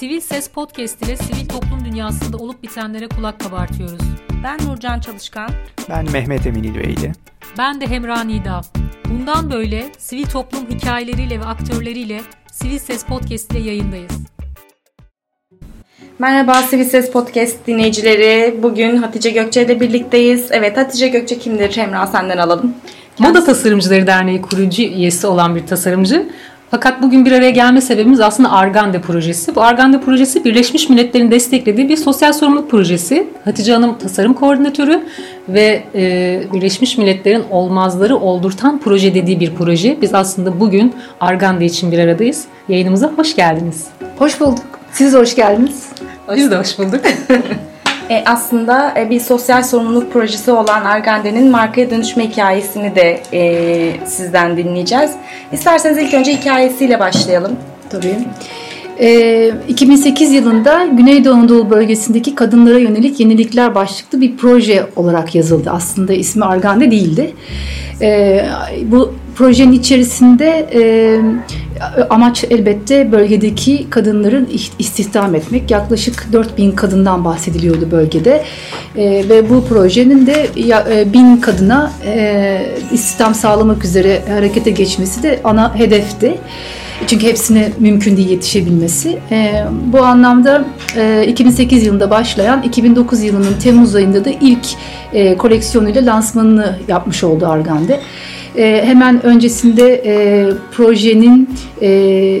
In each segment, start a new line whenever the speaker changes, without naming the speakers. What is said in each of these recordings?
Sivil Ses Podcast ile sivil toplum dünyasında olup bitenlere kulak kabartıyoruz.
Ben Nurcan Çalışkan.
Ben Mehmet Emin İlveyli.
Ben de Hemra Nida. Bundan böyle sivil toplum hikayeleriyle ve aktörleriyle Sivil Ses Podcast ile yayındayız.
Merhaba Sivil Ses Podcast dinleyicileri. Bugün Hatice Gökçe ile birlikteyiz. Evet Hatice Gökçe kimdir? Hemra senden alalım.
Moda Tasarımcıları Derneği kurucu üyesi olan bir tasarımcı. Fakat bugün bir araya gelme sebebimiz aslında Argande projesi. Bu Argande projesi Birleşmiş Milletler'in desteklediği bir sosyal sorumluluk projesi. Hatice Hanım tasarım koordinatörü ve e, Birleşmiş Milletler'in olmazları oldurtan proje dediği bir proje. Biz aslında bugün Argande için bir aradayız. Yayınımıza hoş geldiniz.
Hoş bulduk. Siz de hoş geldiniz.
Hoş Biz de hoş bulduk.
e, aslında e, bir sosyal sorumluluk projesi olan Argande'nin markaya dönüşme hikayesini de e, sizden dinleyeceğiz. İsterseniz ilk önce hikayesiyle başlayalım.
Tabii. E, 2008 yılında Güneydoğu Anadolu bölgesindeki kadınlara yönelik yenilikler başlıklı bir proje olarak yazıldı. Aslında ismi Argande değildi. E, bu projenin içerisinde e, amaç elbette bölgedeki kadınların istihdam etmek. Yaklaşık 4000 kadından bahsediliyordu bölgede. E, ve bu projenin de ya, e, kadına e, istihdam sağlamak üzere harekete geçmesi de ana hedefti. Çünkü hepsine mümkün değil yetişebilmesi. E, bu anlamda e, 2008 yılında başlayan 2009 yılının Temmuz ayında da ilk e, koleksiyonuyla lansmanını yapmış oldu Argande. E, hemen öncesinde e, projenin e,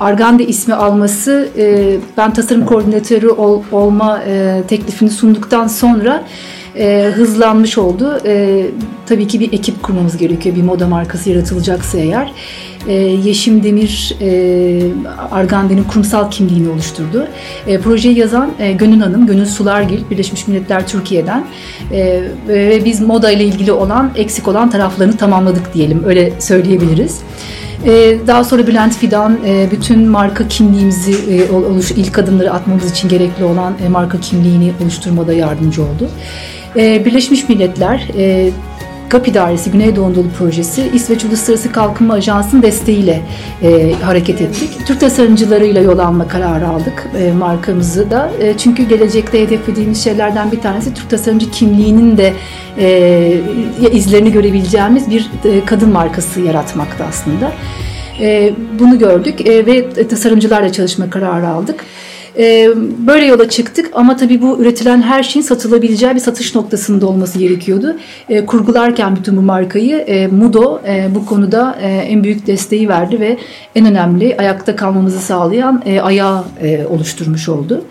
Argande ismi alması e, ben tasarım koordinatörü ol, olma e, teklifini sunduktan sonra e, hızlanmış oldu. E, tabii ki bir ekip kurmamız gerekiyor bir moda markası yaratılacaksa eğer e, Yeşim Demir e, Argande'nin kurumsal kimliğini oluşturdu. E, projeyi yazan e, Gönül Hanım, Gönül Sulargil, Birleşmiş Milletler Türkiye'den e, ve biz moda ile ilgili olan eksik olan taraflarını tamamladık diyelim, öyle söyleyebiliriz. Ee, daha sonra Bülent Fidan e, bütün marka kimliğimizi e, oluş, ilk adımları atmamız için gerekli olan e, marka kimliğini oluşturmada yardımcı oldu. Ee, Birleşmiş Milletler GAP İdaresi Güneydoğu Anadolu Projesi İsveç Uluslararası Kalkınma Ajansı'nın desteğiyle e, hareket ettik. Türk tasarımcılarıyla yol alma kararı aldık e, markamızı da. E, çünkü gelecekte hedeflediğimiz şeylerden bir tanesi Türk tasarımcı kimliğinin de e, izlerini görebileceğimiz bir e, kadın markası yaratmakta aslında. E, bunu gördük e, ve tasarımcılarla çalışma kararı aldık. Ee, böyle yola çıktık ama tabii bu üretilen her şeyin satılabileceği bir satış noktasında olması gerekiyordu. Ee, kurgularken bütün bu markayı e, Mudo e, bu konuda e, en büyük desteği verdi ve en önemli ayakta kalmamızı sağlayan ayağı oluşturmuş oldu.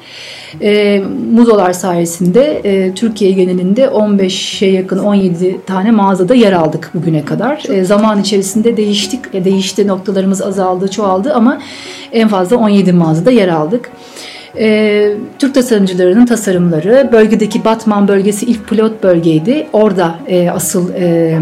E, Muzolar sayesinde e, Türkiye genelinde 15'e yakın 17 tane mağazada yer aldık bugüne kadar. E, zaman içerisinde değiştik, e, değişti noktalarımız azaldı, çoğaldı ama en fazla 17 mağazada yer aldık. E, Türk tasarımcılarının tasarımları bölgedeki Batman bölgesi ilk pilot bölgeydi. Orada e, asıl e,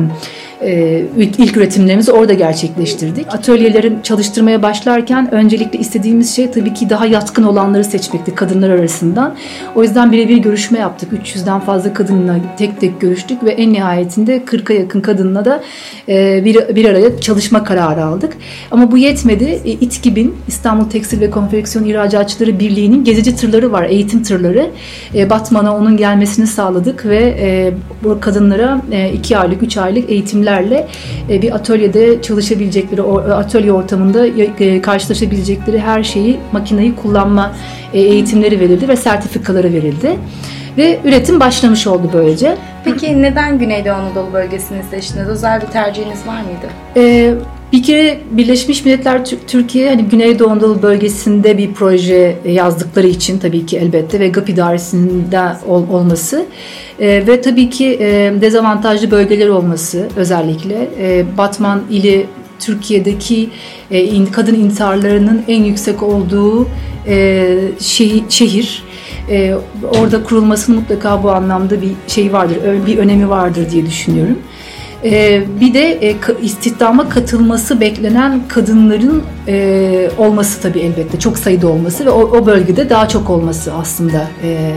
e, ilk üretimlerimizi orada gerçekleştirdik. Atölyelerin çalıştırmaya başlarken öncelikle istediğimiz şey tabii ki daha yatkın olanları seçmekti kadınlar arasından. O yüzden birebir görüşme yaptık. 300'den fazla kadınla tek tek görüştük ve en nihayetinde 40'a yakın kadınla da e, bir, bir araya çalışma kararı aldık. Ama bu yetmedi. E, İTKİB'in İstanbul Tekstil ve Konfeksiyon İhracatçıları Birliği'nin gezici tırları var, eğitim tırları. E, Batman'a onun gelmesini sağladık ve e, bu kadınlara 2 e, aylık, 3 aylık eğitimler eğitimlerle e, bir atölyede çalışabilecekleri, atölye ortamında e, karşılaşabilecekleri her şeyi, makineyi kullanma e, eğitimleri verildi ve sertifikaları verildi. Ve üretim başlamış oldu böylece.
Peki neden Güneydoğu Anadolu bölgesini seçtiniz? Özel bir tercihiniz var mıydı?
Ee, bir kere Birleşmiş Milletler Türkiye hani Güneydoğu Anadolu bölgesinde bir proje yazdıkları için tabii ki elbette ve GAP idaresinde ol, olması e, ve tabii ki e, dezavantajlı bölgeler olması özellikle e, Batman ili Türkiye'deki e, kadın intiharlarının en yüksek olduğu e, şehir, şehir. E, orada kurulmasının mutlaka bu anlamda bir şey vardır, bir önemi vardır diye düşünüyorum. Ee, bir de e, istihdama katılması beklenen kadınların e, olması tabii elbette çok sayıda olması ve o, o bölgede daha çok olması aslında e,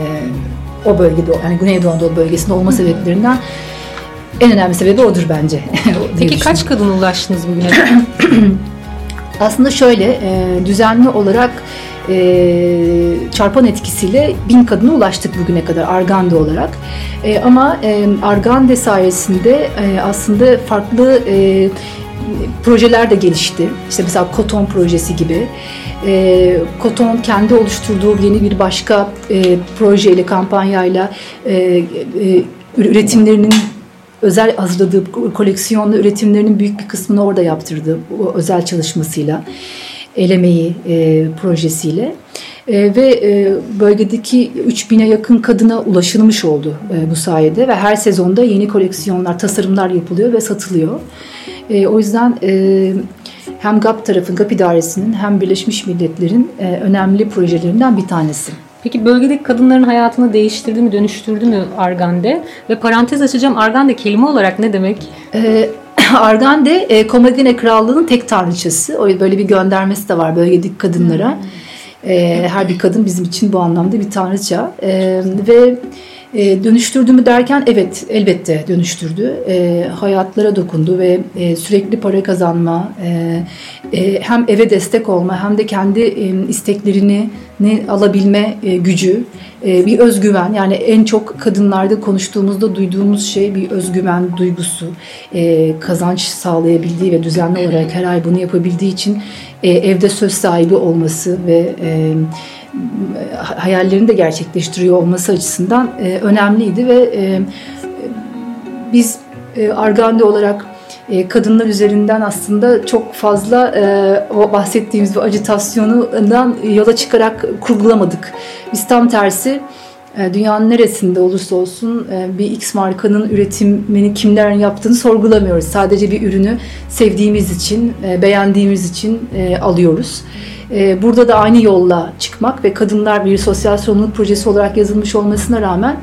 o bölgede yani Güneydoğu Anadolu bölgesinde olma sebeplerinden en önemli sebebi odur bence.
Peki kaç kadın ulaştınız bugüne?
aslında şöyle düzenli olarak e, çarpan etkisiyle bin kadına ulaştık bugüne kadar Argande olarak. E, ama e, Argande sayesinde e, aslında farklı e, projeler de gelişti. İşte mesela Koton projesi gibi. E, Koton kendi oluşturduğu yeni bir başka e, projeyle, kampanyayla e, e, üretimlerinin özel hazırladığı koleksiyonlu üretimlerinin büyük bir kısmını orada yaptırdı özel çalışmasıyla. El emeği e, projesiyle e, ve e, bölgedeki 3000'e yakın kadına ulaşılmış oldu e, bu sayede ve her sezonda yeni koleksiyonlar, tasarımlar yapılıyor ve satılıyor. E, o yüzden e, hem GAP tarafın, GAP idaresinin hem Birleşmiş Milletler'in e, önemli projelerinden bir tanesi.
Peki bölgedeki kadınların hayatını değiştirdi mi, dönüştürdü mü Argande? Ve parantez açacağım, Argande kelime olarak ne demek?
Ee, Argande, e, Komagene Krallığı'nın tek tanrıçası. O böyle bir göndermesi de var bölgedeki kadınlara. Hmm. E, her bir kadın bizim için bu anlamda bir tanrıça. E, ve e, dönüştürdü mü derken evet elbette dönüştürdü. E, hayatlara dokundu ve e, sürekli para kazanma, e, e, hem eve destek olma hem de kendi e, isteklerini ne alabilme e, gücü, e, bir özgüven. Yani en çok kadınlarda konuştuğumuzda duyduğumuz şey bir özgüven duygusu, e, kazanç sağlayabildiği ve düzenli olarak her ay bunu yapabildiği için e, evde söz sahibi olması ve e, hayallerini de gerçekleştiriyor olması açısından e, önemliydi ve e, biz e, Argande olarak e, kadınlar üzerinden aslında çok fazla e, o bahsettiğimiz bu acitasyonundan yola çıkarak kurgulamadık. Biz tam tersi e, dünyanın neresinde olursa olsun e, bir X markanın üretimini kimlerin yaptığını sorgulamıyoruz. Sadece bir ürünü sevdiğimiz için, e, beğendiğimiz için alıyoruz. Burada da aynı yolla çıkmak ve kadınlar bir sosyal sorumluluk projesi olarak yazılmış olmasına rağmen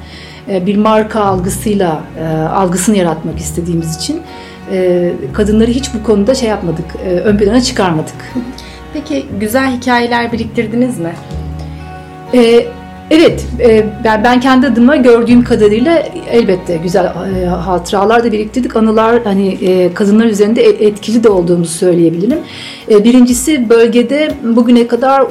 bir marka algısıyla algısını yaratmak istediğimiz için kadınları hiç bu konuda şey yapmadık, ön plana çıkarmadık.
Peki güzel hikayeler biriktirdiniz mi?
Evet, e, ben kendi adıma gördüğüm kadarıyla elbette güzel e, hatıralar da biriktirdik. Anılar hani e, kadınlar üzerinde etkili de olduğumuzu söyleyebilirim. Birincisi bölgede bugüne kadar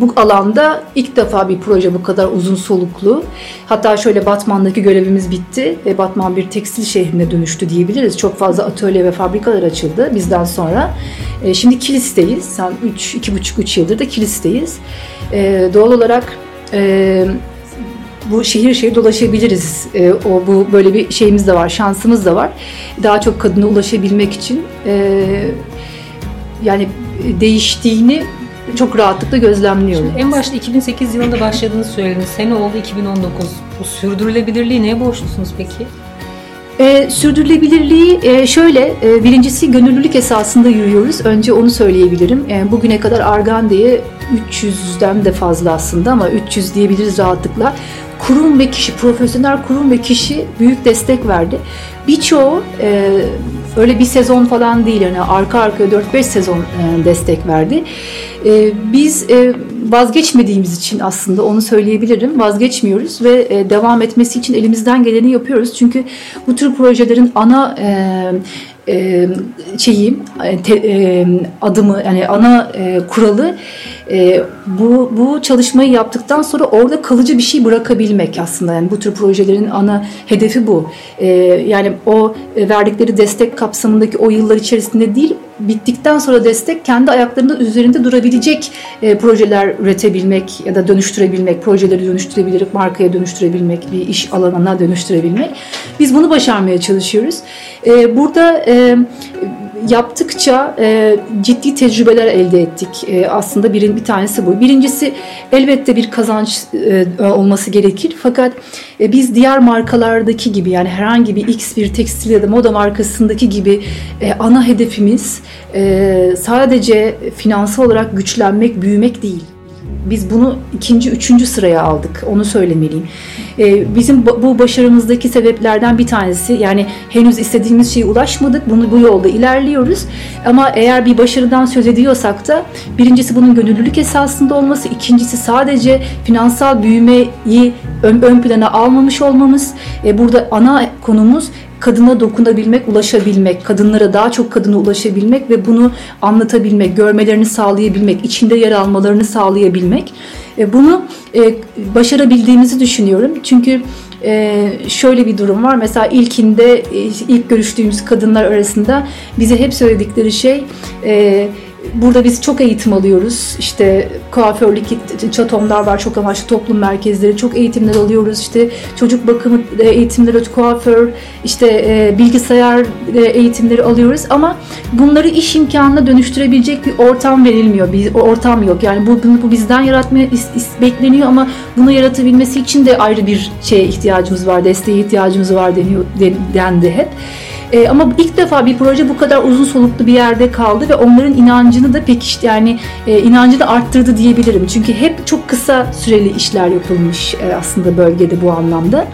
bu alanda ilk defa bir proje bu kadar uzun soluklu. Hatta şöyle Batman'daki görevimiz bitti ve Batman bir tekstil şehrine dönüştü diyebiliriz. Çok fazla atölye ve fabrikalar açıldı bizden sonra. Şimdi Kilis'teyiz. Sen 3 2,5-3 yıldır da Kilis'teyiz. Doğal olarak e, bu şehir şehir dolaşabiliriz. E, o bu böyle bir şeyimiz de var, şansımız da var. Daha çok kadına ulaşabilmek için e, yani değiştiğini çok rahatlıkla gözlemliyorum.
Şimdi en başta 2008 yılında başladığını söylediniz. Sene oldu 2019. Bu sürdürülebilirliği neye borçlusunuz peki?
E, sürdürülebilirliği e, şöyle, e, birincisi gönüllülük esasında yürüyoruz. Önce onu söyleyebilirim. E, bugüne kadar Argande'ye 300'den de fazla aslında ama 300 diyebiliriz rahatlıkla. Kurum ve kişi, profesyonel kurum ve kişi büyük destek verdi. Birçoğu e, öyle bir sezon falan değil yani arka arkaya 4-5 sezon e, destek verdi. E, biz e, vazgeçmediğimiz için aslında onu söyleyebilirim. Vazgeçmiyoruz ve e, devam etmesi için elimizden geleni yapıyoruz. Çünkü bu tür projelerin ana e, e, şeyi e, te, e, adımı yani ana e, kuralı e, bu bu çalışmayı yaptıktan sonra orada kalıcı bir şey bırakabilmek aslında yani bu tür projelerin ana hedefi bu. E, yani o e, verdikleri destek kapsamındaki o yıllar içerisinde değil bittikten sonra destek kendi ayaklarında üzerinde durabilecek e, projeler üretebilmek ya da dönüştürebilmek, projeleri dönüştürebilmek, markaya dönüştürebilmek, bir iş alanına dönüştürebilmek. Biz bunu başarmaya çalışıyoruz. E, burada e, yaptıkça e, ciddi tecrübeler elde ettik. E, aslında birin bir tanesi bu. Birincisi elbette bir kazanç e, olması gerekir. Fakat e, biz diğer markalardaki gibi yani herhangi bir X bir tekstil ya da moda markasındaki gibi e, ana hedefimiz e, sadece finansal olarak güçlenmek, büyümek değil. Biz bunu ikinci, üçüncü sıraya aldık. Onu söylemeliyim. Ee, bizim bu başarımızdaki sebeplerden bir tanesi yani henüz istediğimiz şeye ulaşmadık. Bunu bu yolda ilerliyoruz. Ama eğer bir başarıdan söz ediyorsak da birincisi bunun gönüllülük esasında olması, ikincisi sadece finansal büyümeyi ön, ön plana almamış olmamız. Ee, burada ana konumuz kadına dokunabilmek, ulaşabilmek, kadınlara daha çok kadına ulaşabilmek ve bunu anlatabilmek, görmelerini sağlayabilmek, içinde yer almalarını sağlayabilmek. E, bunu e, başarabildiğimizi düşünüyorum. Çünkü e, şöyle bir durum var. Mesela ilkinde ilk görüştüğümüz kadınlar arasında bize hep söyledikleri şey Burada biz çok eğitim alıyoruz. İşte kuaförlük çatomlar var, çok amaçlı toplum merkezleri, çok eğitimler alıyoruz. İşte çocuk bakımı eğitimleri, kuaför, işte e, bilgisayar e, eğitimleri alıyoruz. Ama bunları iş imkanına dönüştürebilecek bir ortam verilmiyor. Bir ortam yok. Yani bu, bu bizden yaratmaya bekleniyor ama bunu yaratabilmesi için de ayrı bir şeye ihtiyacımız var, desteğe ihtiyacımız var deniyor, dendi hep. E, ama ilk defa bir proje bu kadar uzun soluklu bir yerde kaldı ve onların inancını da pek yani e, inancını arttırdı diyebilirim. Çünkü hep çok kısa süreli işler yapılmış e, aslında bölgede bu anlamda.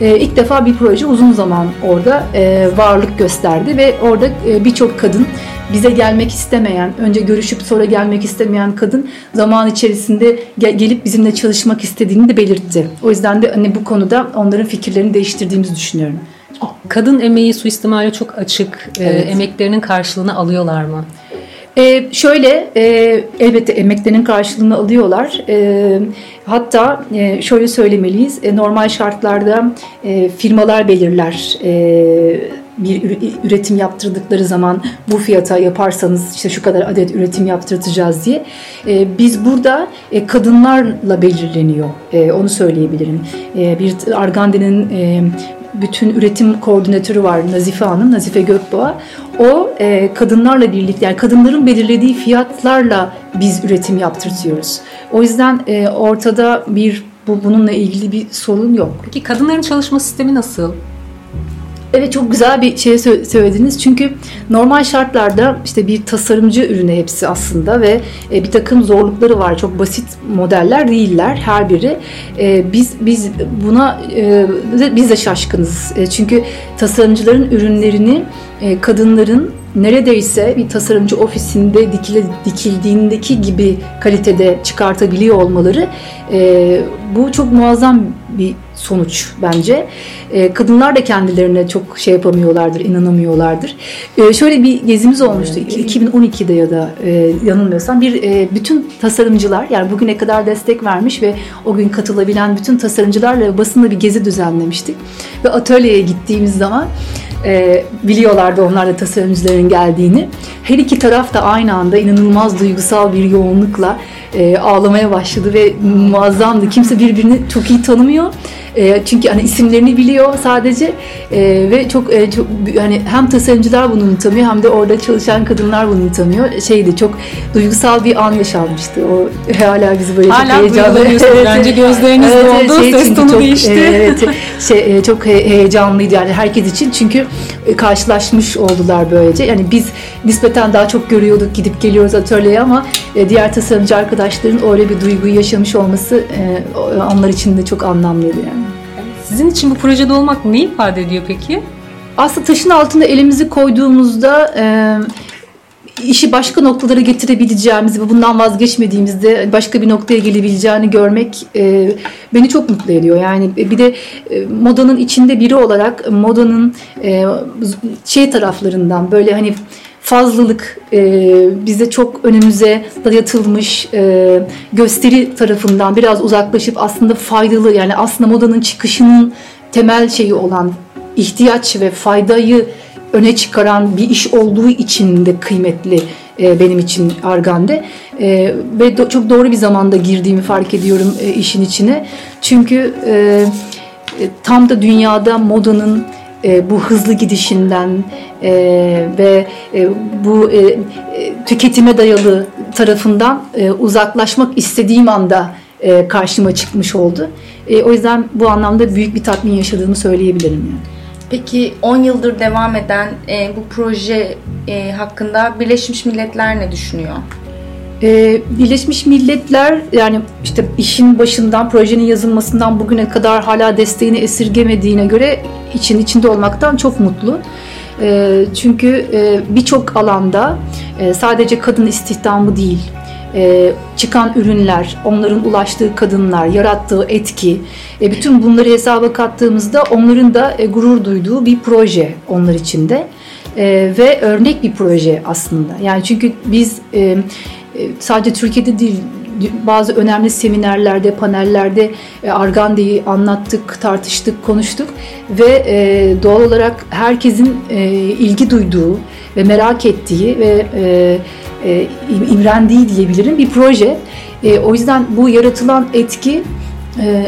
E, ilk defa bir proje uzun zaman orada e, varlık gösterdi ve orada e, birçok kadın bize gelmek istemeyen, önce görüşüp sonra gelmek istemeyen kadın zaman içerisinde gel- gelip bizimle çalışmak istediğini de belirtti. O yüzden de hani bu konuda onların fikirlerini değiştirdiğimizi düşünüyorum.
Kadın emeği suistimale çok açık. Ee, evet. E, emeklerinin karşılığını alıyorlar mı?
Ee, şöyle e, elbette emeklerinin karşılığını alıyorlar. E, hatta e, şöyle söylemeliyiz. E, normal şartlarda e, firmalar belirler. E, bir üretim yaptırdıkları zaman bu fiyata yaparsanız işte şu kadar adet üretim yaptırtacağız diye. E, biz burada e, kadınlarla belirleniyor. E, onu söyleyebilirim. E, bir Argande'nin e, bütün üretim koordinatörü var Nazife Hanım, Nazife Gökboğa. O e, kadınlarla birlikte yani kadınların belirlediği fiyatlarla biz üretim yaptırtıyoruz. O yüzden e, ortada bir bu bununla ilgili bir sorun yok.
Peki kadınların çalışma sistemi nasıl?
Evet çok güzel bir şey söylediniz. Çünkü normal şartlarda işte bir tasarımcı ürünü hepsi aslında ve e, bir takım zorlukları var. Çok basit modeller değiller her biri. E, biz biz buna e, biz de şaşkınız. Çünkü tasarımcıların ürünlerini kadınların neredeyse bir tasarımcı ofisinde dikile, dikildiğindeki gibi kalitede çıkartabiliyor olmaları e, bu çok muazzam bir sonuç bence. E, kadınlar da kendilerine çok şey yapamıyorlardır, inanamıyorlardır. E, şöyle bir gezimiz olmuştu 2012'de ya da e, yanılmıyorsam bir e, bütün tasarımcılar yani bugüne kadar destek vermiş ve o gün katılabilen bütün tasarımcılarla basında bir gezi düzenlemiştik. Ve atölyeye gittiğimiz zaman e, biliyorlardı onlar da tasarımcıların geldiğini. Her iki taraf da aynı anda inanılmaz duygusal bir yoğunlukla e, ağlamaya başladı ve muazzamdı. Kimse birbirini çok iyi tanımıyor. E, çünkü hani isimlerini biliyor sadece e, ve çok e, çok hani hem tasarımcılar bunu unutamıyor hem de orada çalışan kadınlar bunu unutamıyor. Şeydi çok duygusal bir an yaşanmıştı. O hala bizi böyle
hala
çok
heyecanlı. evet, bence gözleriniz evet, doldu, şey, ses tonu
çok,
değişti.
E, evet, şey, e, çok he, heyecanlıydı yani herkes için çünkü karşılaşmış oldular böylece. Yani biz nispeten daha çok görüyorduk gidip geliyoruz atölyeye ama e, diğer tasarımcı arkadaşların öyle bir duyguyu yaşamış olması e, onlar için de çok anlamlıydı yani.
Sizin için bu projede olmak ne ifade ediyor peki?
Aslında taşın altında elimizi koyduğumuzda e, işi başka noktalara getirebileceğimizi ve bundan vazgeçmediğimizde başka bir noktaya gelebileceğini görmek e, beni çok mutlu ediyor. Yani bir de e, modanın içinde biri olarak modanın e, şey taraflarından böyle hani fazlalık e, bize çok önümüze dayatılmış e, gösteri tarafından biraz uzaklaşıp aslında faydalı yani aslında modanın çıkışının temel şeyi olan ihtiyaç ve faydayı öne çıkaran bir iş olduğu için de kıymetli e, benim için Argande e, ve do, çok doğru bir zamanda girdiğimi fark ediyorum e, işin içine çünkü e, e tam da dünyada modanın e, bu hızlı gidişinden e, ve e, bu e, e, tüketime dayalı tarafından e, uzaklaşmak istediğim anda e, karşıma çıkmış oldu. E, o yüzden bu anlamda büyük bir tatmin yaşadığımı söyleyebilirim. Yani.
Peki 10 yıldır devam eden e, bu proje e, hakkında Birleşmiş Milletler ne düşünüyor?
Ee, Birleşmiş Milletler yani işte işin başından projenin yazılmasından bugüne kadar hala desteğini esirgemediğine göre için içinde olmaktan çok mutlu. Ee, çünkü e, birçok alanda e, sadece kadın istihdamı değil e, çıkan ürünler, onların ulaştığı kadınlar, yarattığı etki, e, bütün bunları hesaba kattığımızda onların da e, gurur duyduğu bir proje onlar için de. E, ve örnek bir proje aslında. Yani çünkü biz e, e sadece Türkiye'de değil bazı önemli seminerlerde, panellerde e, Argande'yi anlattık, tartıştık, konuştuk ve e, doğal olarak herkesin ilgi duyduğu ve merak ettiği ve imrendiği diyebilirim bir proje. O yüzden bu yaratılan etki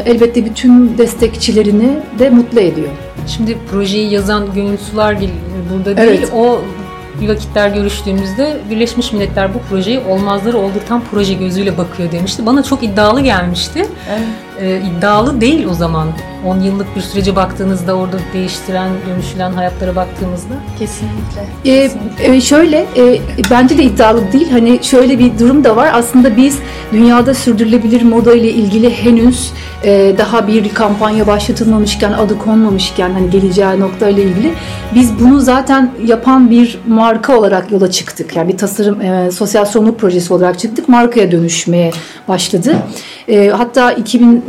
elbette bütün destekçilerini de mutlu ediyor.
Şimdi projeyi yazan Gönül Sulargil burada değil. Evet. O bir vakitler görüştüğümüzde Birleşmiş Milletler bu projeyi olmazları oldurtan proje gözüyle bakıyor demişti. Bana çok iddialı gelmişti. Evet. Ee, iddialı değil o zaman. 10 yıllık bir sürece baktığınızda orada değiştiren, dönüşülen hayatlara baktığımızda.
Kesinlikle.
Ee, e, şöyle, e, bence de iddialı değil. Hani şöyle bir durum da var. Aslında biz dünyada sürdürülebilir moda ile ilgili henüz e, daha bir kampanya başlatılmamışken, adı konmamışken hani geleceği nokta ile ilgili biz bunu zaten yapan bir marka olarak yola çıktık. Yani bir tasarım, e, sosyal sorumluluk projesi olarak çıktık. Markaya dönüşmeye başladı. E, hatta 2000 e,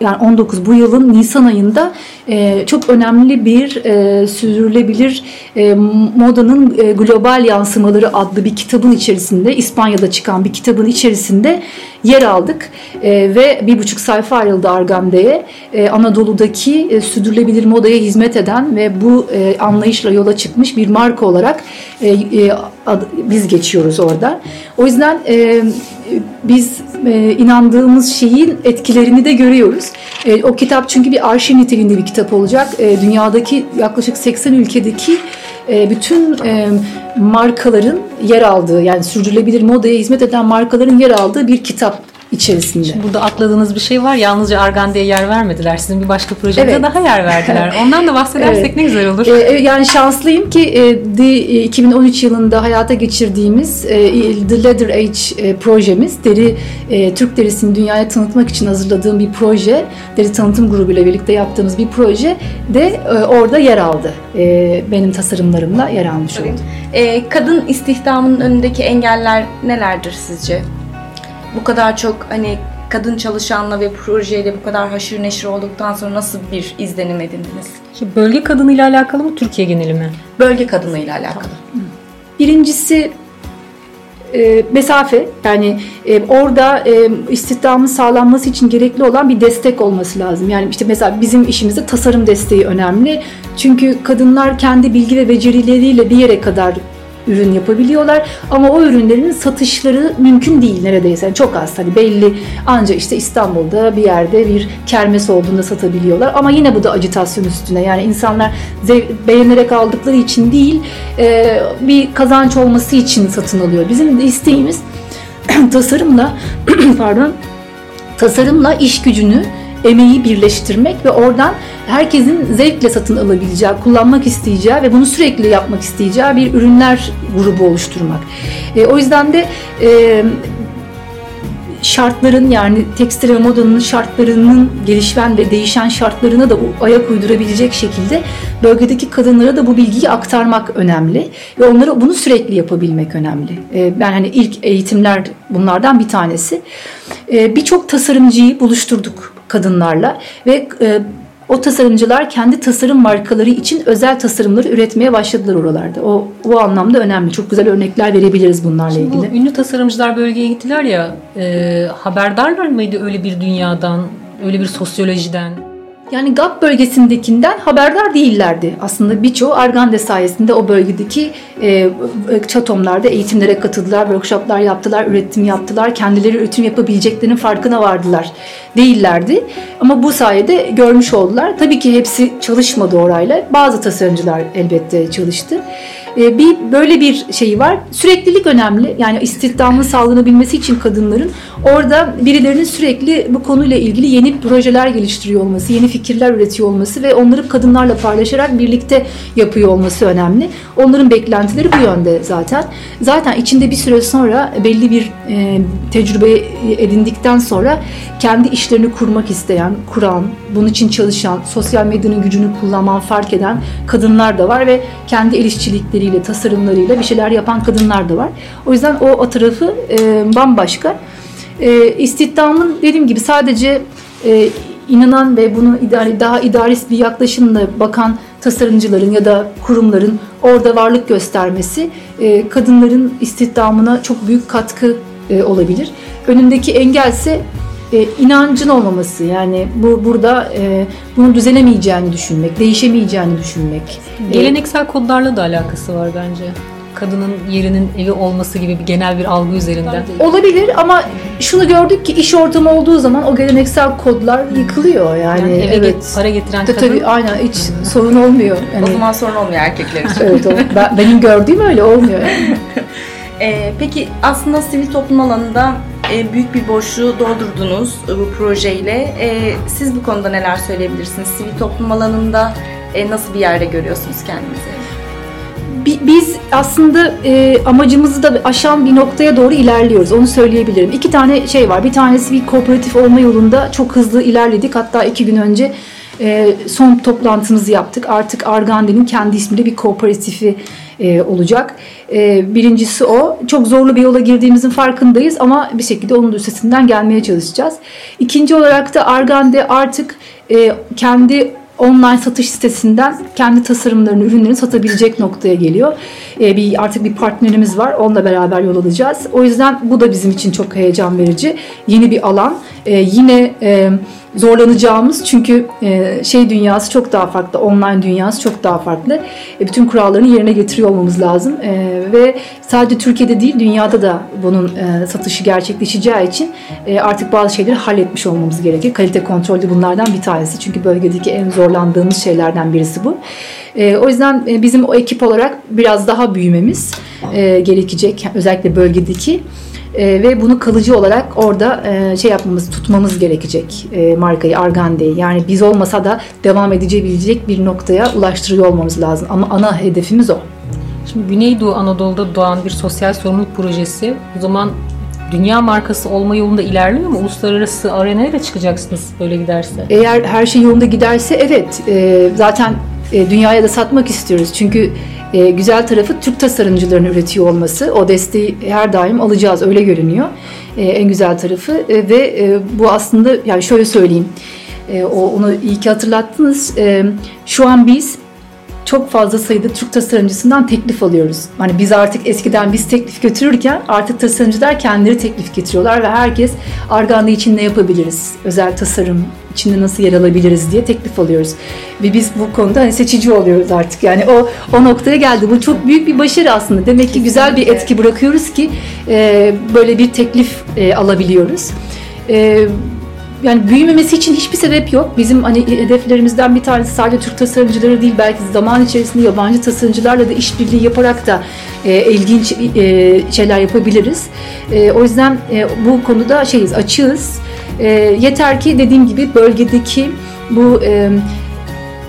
yani 19 bu yılın Nisan ayında e, çok önemli bir e, sürdürülebilir e, modanın global yansımaları adlı bir kitabın içerisinde İspanya'da çıkan bir kitabın içerisinde yer aldık e, ve bir buçuk sayfa ayrıldı Argamde'ye. E, Anadolu'daki e, sürdürülebilir modaya hizmet eden ve bu e, anlayışla yola çıkmış bir marka olarak e, e, ad, biz geçiyoruz orada. O yüzden e, biz e, inandığımız şeyin etkilerini de görüyoruz. E, o kitap çünkü bir arşiv niteliğinde bir kitap olacak. E, dünyadaki yaklaşık 80 ülkedeki e, bütün e, markaların yer aldığı yani sürdürülebilir modaya hizmet eden markaların yer aldığı bir kitap içerisinde. Şimdi
burada atladığınız bir şey var. Yalnızca Argande'ye yer vermediler. Sizin bir başka projenize evet. daha yer verdiler. Ondan da bahsedersek evet. ne güzel olur.
Ee, yani şanslıyım ki e, 2013 yılında hayata geçirdiğimiz e, The Leather Age e, projemiz deri e, Türk derisini dünyaya tanıtmak için hazırladığım bir proje. Deri tanıtım grubuyla birlikte yaptığımız bir proje de e, orada yer aldı. E, benim tasarımlarımla yer almış oldu.
E, kadın istihdamının önündeki engeller nelerdir sizce? Bu kadar çok hani kadın çalışanla ve projeyle bu kadar haşır neşir olduktan sonra nasıl bir izlenim edindiniz?
Bölge kadınıyla alakalı mı, Türkiye geneli mi?
Bölge kadınıyla alakalı. Tamam.
Birincisi e, mesafe yani e, orada e, istihdamın sağlanması için gerekli olan bir destek olması lazım. Yani işte mesela bizim işimizde tasarım desteği önemli. Çünkü kadınlar kendi bilgi ve becerileriyle bir yere kadar ürün yapabiliyorlar ama o ürünlerin satışları mümkün değil neredeyse. Yani çok az hani belli ancak işte İstanbul'da bir yerde bir kermes olduğunda satabiliyorlar ama yine bu da acitasyon üstüne yani insanlar beğenerek aldıkları için değil e, bir kazanç olması için satın alıyor. Bizim isteğimiz tasarımla pardon tasarımla iş gücünü emeği birleştirmek ve oradan herkesin zevkle satın alabileceği, kullanmak isteyeceği ve bunu sürekli yapmak isteyeceği bir ürünler grubu oluşturmak. E, o yüzden de e, şartların yani tekstil ve modanın şartlarının gelişen ve değişen şartlarına da ayak uydurabilecek şekilde bölgedeki kadınlara da bu bilgiyi aktarmak önemli ve onlara bunu sürekli yapabilmek önemli. E, ben hani ilk eğitimler bunlardan bir tanesi. E, birçok tasarımcıyı buluşturduk kadınlarla ve e, o tasarımcılar kendi tasarım markaları için özel tasarımları üretmeye başladılar oralarda. O o anlamda önemli. Çok güzel örnekler verebiliriz bunlarla Şimdi ilgili.
Ünlü tasarımcılar bölgeye gittiler ya, e, haberdarlar mıydı öyle bir dünyadan, öyle bir sosyolojiden?
Yani GAP bölgesindekinden haberdar değillerdi. Aslında birçoğu Argande sayesinde o bölgedeki e, çatomlarda eğitimlere katıldılar, workshoplar yaptılar, üretim yaptılar. Kendileri üretim yapabileceklerinin farkına vardılar. Değillerdi. Ama bu sayede görmüş oldular. Tabii ki hepsi çalışmadı orayla. Bazı tasarımcılar elbette çalıştı. E, bir böyle bir şeyi var. Süreklilik önemli. Yani istihdamın sağlanabilmesi için kadınların orada birilerinin sürekli bu konuyla ilgili yeni projeler geliştiriyor olması, yeni fikirler üretiyor olması ve onları kadınlarla paylaşarak birlikte yapıyor olması önemli. Onların beklentileri bu yönde zaten. Zaten içinde bir süre sonra belli bir e, tecrübe edindikten sonra kendi işlerini kurmak isteyen, kuran, bunun için çalışan, sosyal medyanın gücünü kullanman fark eden kadınlar da var ve kendi el işçilikleri projeleriyle, tasarımlarıyla bir şeyler yapan kadınlar da var. O yüzden o, o tarafı e, bambaşka. E, istihdamın dediğim gibi sadece e, inanan ve bunu idari, daha idarist bir yaklaşımla bakan tasarımcıların ya da kurumların orada varlık göstermesi e, kadınların istihdamına çok büyük katkı e, olabilir. Önündeki engelse e, inancın olmaması yani bu burada e, bunun düzelemeyeceğini düşünmek, değişemeyeceğini düşünmek.
Geleneksel kodlarla da alakası var bence kadının yerinin evi olması gibi bir genel bir algı üzerinden.
Olabilir ama şunu gördük ki iş ortamı olduğu zaman o geleneksel kodlar yıkılıyor yani. yani
eve evet. para getiren
tabii, kadın. Tabii aynen hiç sorun olmuyor.
Yani, o zaman sorun olmuyor erkekler için.
evet o, ben, benim gördüğüm öyle olmuyor. Yani.
ee, peki aslında sivil toplum alanında e, büyük bir boşluğu doldurdunuz e, bu projeyle. E, siz bu konuda neler söyleyebilirsiniz? Sivil toplum alanında e, nasıl bir yerde görüyorsunuz kendinizi?
biz aslında e, amacımızı da aşan bir noktaya doğru ilerliyoruz. Onu söyleyebilirim. İki tane şey var. Bir tanesi bir kooperatif olma yolunda çok hızlı ilerledik. Hatta iki gün önce e, son toplantımızı yaptık. Artık Argande'nin kendi ismiyle bir kooperatifi e, olacak. E, birincisi o. Çok zorlu bir yola girdiğimizin farkındayız ama bir şekilde onun üstesinden gelmeye çalışacağız. İkinci olarak da Argande artık e, kendi online satış sitesinden kendi tasarımlarını, ürünlerini satabilecek noktaya geliyor. E, bir artık bir partnerimiz var. Onunla beraber yol alacağız. O yüzden bu da bizim için çok heyecan verici. Yeni bir alan. E, yine e, zorlanacağımız çünkü e, şey dünyası çok daha farklı, online dünyası çok daha farklı. E, bütün kurallarını yerine getiriyor olmamız lazım e, ve sadece Türkiye'de değil dünyada da bunun satışı gerçekleşeceği için artık bazı şeyleri halletmiş olmamız gerekir. Kalite kontrolü bunlardan bir tanesi çünkü bölgedeki en zorlandığımız şeylerden birisi bu. O yüzden bizim o ekip olarak biraz daha büyümemiz gerekecek özellikle bölgedeki e, ve bunu kalıcı olarak orada e, şey yapmamız, tutmamız gerekecek e, markayı Argande'yi. Yani biz olmasa da devam edebilecek bir noktaya ulaştırıyor olmamız lazım. Ama ana hedefimiz o.
Şimdi Güneydoğu Anadolu'da doğan bir sosyal sorumluluk projesi. O zaman dünya markası olma yolunda ilerliyor mu? Uluslararası arenaya da çıkacaksınız böyle giderse.
Eğer her şey yolunda giderse evet. E, zaten e, dünyaya da satmak istiyoruz. Çünkü e, güzel tarafı Türk tasarımcıların üretiyor olması. O desteği her daim alacağız öyle görünüyor. E, en güzel tarafı e, ve e, bu aslında yani şöyle söyleyeyim. E, onu iyi ki hatırlattınız. E, şu an biz çok fazla sayıda Türk tasarımcısından teklif alıyoruz. Hani biz artık eskiden biz teklif götürürken artık tasarımcılar kendileri teklif getiriyorlar ve herkes Arganda için ne yapabiliriz? Özel tasarım içinde nasıl yer alabiliriz diye teklif alıyoruz. Ve biz bu konuda hani seçici oluyoruz artık. Yani o o noktaya geldi. Bu çok büyük bir başarı aslında. Demek ki güzel bir etki bırakıyoruz ki e, böyle bir teklif e, alabiliyoruz. E, yani büyümemesi için hiçbir sebep yok. Bizim hani hedeflerimizden bir tanesi sadece Türk tasarımcıları değil belki zaman içerisinde yabancı tasarımcılarla da işbirliği yaparak da e, ilginç e, şeyler yapabiliriz. E, o yüzden e, bu konuda şeyiz, açığız. E, yeter ki dediğim gibi bölgedeki bu e,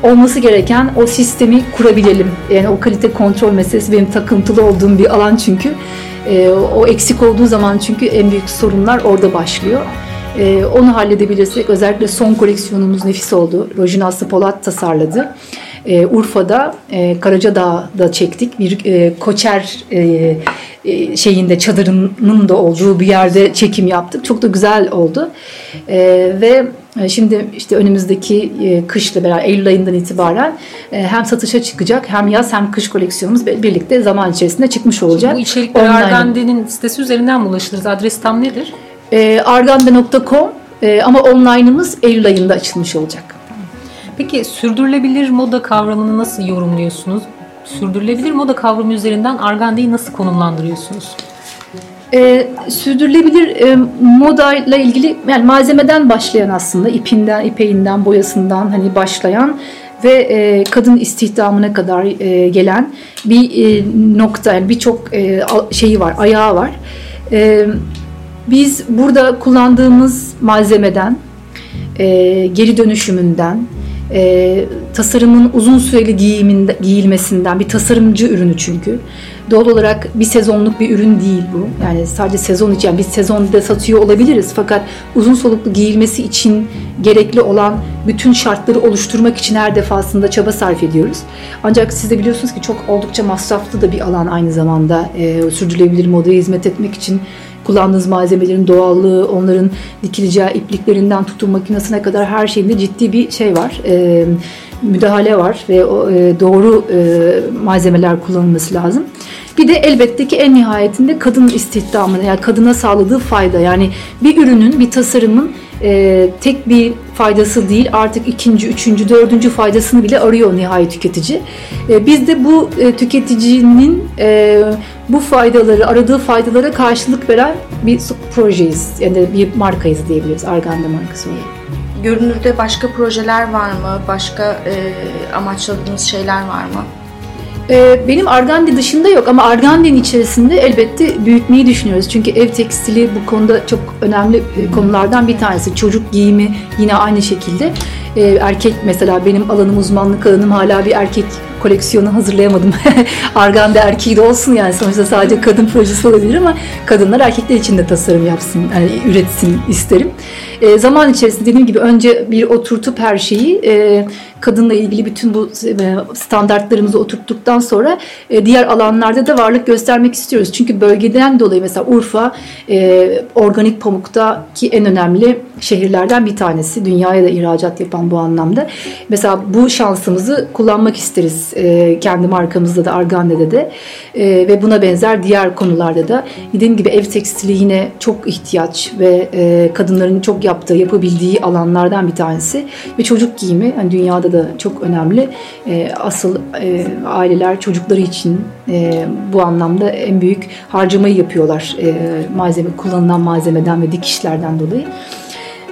olması gereken o sistemi kurabilelim. Yani o kalite kontrol meselesi benim takıntılı olduğum bir alan çünkü. E, o eksik olduğu zaman çünkü en büyük sorunlar orada başlıyor. E, onu halledebilirsek özellikle son koleksiyonumuz nefis oldu. Rojin Aslı Polat tasarladı. E, Urfa'da e, Karacadağ'da çektik. Bir e, koçer e, e, şeyinde çadırının da olduğu bir yerde çekim yaptık. Çok da güzel oldu. E, ve e, Şimdi işte önümüzdeki e, kışla beraber Eylül ayından itibaren hem satışa çıkacak hem yaz hem kış koleksiyonumuz birlikte zaman içerisinde çıkmış olacak. Şimdi
bu içerikler Argande'nin sitesi üzerinden mi ulaşılır? Adres tam nedir?
E, argande.com e, ama online'ımız Eylül ayında açılmış olacak.
Peki sürdürülebilir moda kavramını nasıl yorumluyorsunuz? Sürdürülebilir moda kavramı üzerinden Argande'yi nasıl konumlandırıyorsunuz?
E, sürdürülebilir e, moda ile ilgili yani malzemeden başlayan aslında ipinden, ipeğinden, boyasından hani başlayan ve e, kadın istihdamına kadar e, gelen bir e, nokta yani birçok e, şeyi var, ayağı var. E, biz burada kullandığımız malzemeden, e, geri dönüşümünden, e, tasarımın uzun süreli giyiminde, giyilmesinden bir tasarımcı ürünü çünkü. Doğal olarak bir sezonluk bir ürün değil bu. Yani sadece sezon için yani biz sezonda satıyor olabiliriz fakat uzun soluklu giyilmesi için gerekli olan bütün şartları oluşturmak için her defasında çaba sarf ediyoruz. Ancak siz de biliyorsunuz ki çok oldukça masraflı da bir alan aynı zamanda e, sürdürülebilir modaya hizmet etmek için kullandığınız malzemelerin doğallığı, onların dikileceği ipliklerinden tutun makinesine kadar her şeyinde ciddi bir şey var. E, müdahale var ve o, e, doğru e, malzemeler kullanılması lazım. Bir de elbette ki en nihayetinde kadın istihdamına yani kadına sağladığı fayda yani bir ürünün bir tasarımın e, tek bir faydası değil artık ikinci, üçüncü, dördüncü faydasını bile arıyor nihayet tüketici. E, biz de bu e, tüketicinin e, bu faydaları, aradığı faydalara karşılık veren bir projeyiz. Yani bir markayız diyebiliriz. Arganda markası olarak.
Görünürde başka projeler var mı? Başka e, amaçladığınız şeyler var mı?
Ee, benim Argandi dışında yok ama Argandi'nin içerisinde elbette büyütmeyi düşünüyoruz. Çünkü ev tekstili bu konuda çok önemli e, konulardan bir tanesi. Çocuk giyimi yine aynı şekilde. Ee, erkek mesela benim alanım uzmanlık alanım hala bir erkek koleksiyonu hazırlayamadım. Arganda erkeği de olsun yani sonuçta sadece kadın projesi olabilir ama kadınlar erkekler için de tasarım yapsın, yani üretsin isterim. E, zaman içerisinde dediğim gibi önce bir oturtup her şeyi e, kadınla ilgili bütün bu e, standartlarımızı oturttuktan sonra e, diğer alanlarda da varlık göstermek istiyoruz. Çünkü bölgeden dolayı mesela Urfa e, organik pamuktaki en önemli şehirlerden bir tanesi. Dünyaya da ihracat yapan bu anlamda. Mesela bu şansımızı kullanmak isteriz e, kendi markamızda da Argande'de de e, ve buna benzer diğer konularda da. Dediğim gibi ev tekstili yine çok ihtiyaç ve e, kadınların çok yaptığı, yapabildiği alanlardan bir tanesi ve çocuk giyimi yani dünyada da çok önemli. E, asıl e, aileler çocukları için e, bu anlamda en büyük harcamayı yapıyorlar e, malzeme kullanılan malzemeden ve dikişlerden dolayı.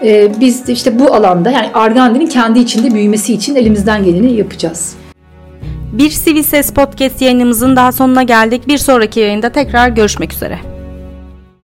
E, biz işte bu alanda yani Argandi'nin kendi içinde büyümesi için elimizden geleni yapacağız.
Bir Sivil Ses Podcast yayınımızın daha sonuna geldik. Bir sonraki yayında tekrar görüşmek üzere.